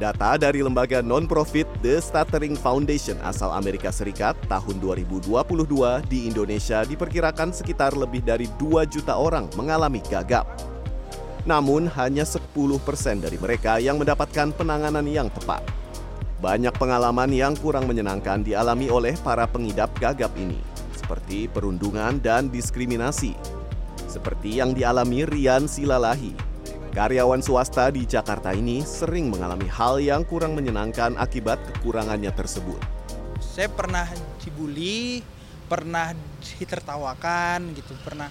Data dari lembaga non-profit The Stuttering Foundation asal Amerika Serikat tahun 2022 di Indonesia diperkirakan sekitar lebih dari 2 juta orang mengalami gagap. Namun hanya 10% dari mereka yang mendapatkan penanganan yang tepat. Banyak pengalaman yang kurang menyenangkan dialami oleh para pengidap gagap ini, seperti perundungan dan diskriminasi. Seperti yang dialami Rian Silalahi, Karyawan swasta di Jakarta ini sering mengalami hal yang kurang menyenangkan akibat kekurangannya tersebut. Saya pernah dibully, pernah ditertawakan gitu, pernah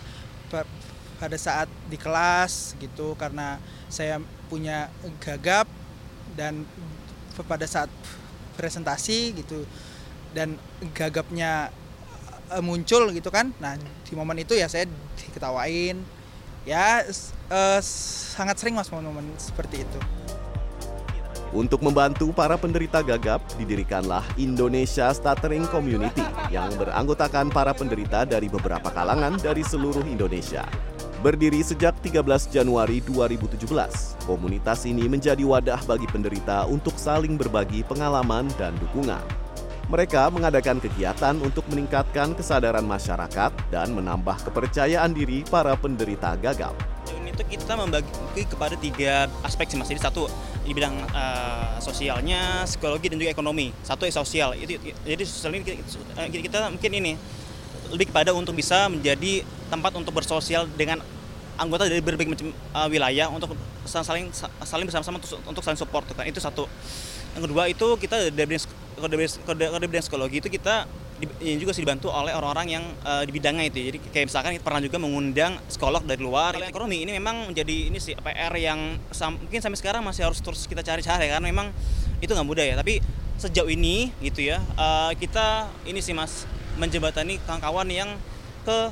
pada saat di kelas gitu karena saya punya gagap dan pada saat presentasi gitu dan gagapnya eh, muncul gitu kan. Nah, di momen itu ya saya diketawain. Ya uh, sangat sering mas momen-momen seperti itu. Untuk membantu para penderita gagap, didirikanlah Indonesia Stuttering Community yang beranggotakan para penderita dari beberapa kalangan dari seluruh Indonesia. Berdiri sejak 13 Januari 2017, komunitas ini menjadi wadah bagi penderita untuk saling berbagi pengalaman dan dukungan. Mereka mengadakan kegiatan untuk meningkatkan kesadaran masyarakat dan menambah kepercayaan diri para penderita gagap itu kita membagi kepada tiga aspek sih mas. Jadi satu di bidang uh, sosialnya, psikologi dan juga ekonomi. Satu sosial. Itu jadi sosial ini kita, kita mungkin ini lebih kepada untuk bisa menjadi tempat untuk bersosial dengan anggota dari berbagai macam uh, wilayah untuk saling saling bersama-sama untuk saling support kan itu satu yang kedua itu kita dari kode bidang psikologi itu kita ini juga sih dibantu oleh orang-orang yang uh, di bidangnya itu. Jadi kayak misalkan kita pernah juga mengundang psikolog dari luar. Kalau ekonomi ini memang menjadi ini sih PR yang sam mungkin sampai sekarang masih harus terus kita cari-cari karena memang itu nggak mudah ya. Tapi sejauh ini gitu ya uh, kita ini sih mas menjembatani kawan-kawan yang ke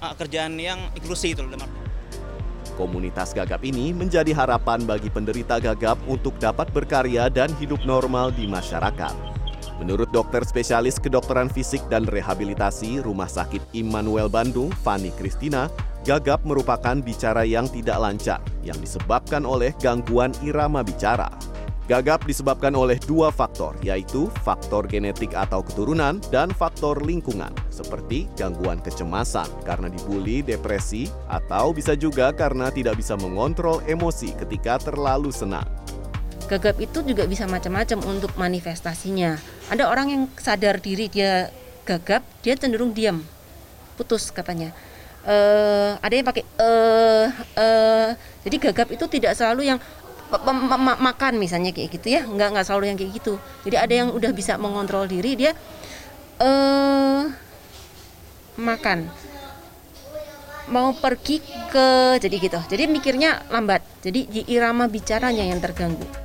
uh, kerjaan yang inklusi itu loh. Komunitas gagap ini menjadi harapan bagi penderita gagap untuk dapat berkarya dan hidup normal di masyarakat. Menurut dokter spesialis kedokteran fisik dan rehabilitasi Rumah Sakit Immanuel Bandung, Fani Kristina, gagap merupakan bicara yang tidak lancar yang disebabkan oleh gangguan irama bicara. Gagap disebabkan oleh dua faktor, yaitu faktor genetik atau keturunan dan faktor lingkungan, seperti gangguan kecemasan karena dibully, depresi, atau bisa juga karena tidak bisa mengontrol emosi ketika terlalu senang. Gagap itu juga bisa macam-macam untuk manifestasinya. Ada orang yang sadar diri dia gagap dia cenderung diam. Putus katanya. Uh, ada yang pakai uh, uh, jadi gagap itu tidak selalu yang makan misalnya kayak gitu ya. Nggak nggak selalu yang kayak gitu. Jadi ada yang udah bisa mengontrol diri dia uh, makan. Mau pergi ke jadi gitu. Jadi mikirnya lambat. Jadi di irama bicaranya yang terganggu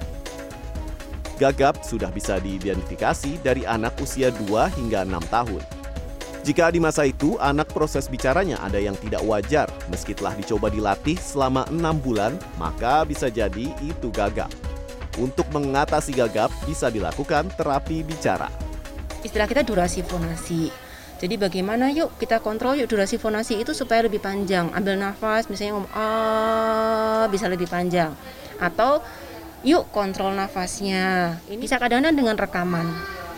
Gagap sudah bisa diidentifikasi dari anak usia 2 hingga 6 tahun. Jika di masa itu anak proses bicaranya ada yang tidak wajar, meski telah dicoba dilatih selama enam bulan, maka bisa jadi itu gagap. Untuk mengatasi gagap, bisa dilakukan terapi bicara. Istilah kita durasi fonasi. Jadi bagaimana yuk kita kontrol yuk durasi fonasi itu supaya lebih panjang. Ambil nafas misalnya ngomong ah bisa lebih panjang. Atau yuk kontrol nafasnya. Ini bisa kadang-kadang dengan rekaman.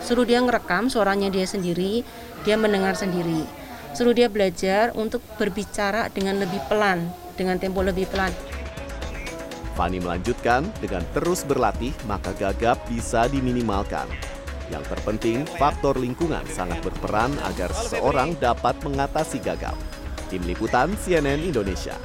Suruh dia ngerekam suaranya dia sendiri dia mendengar sendiri. Suruh dia belajar untuk berbicara dengan lebih pelan dengan tempo lebih pelan. Fani melanjutkan dengan terus berlatih maka gagap bisa diminimalkan. Yang terpenting faktor lingkungan sangat berperan agar seseorang dapat mengatasi gagap. Tim liputan CNN Indonesia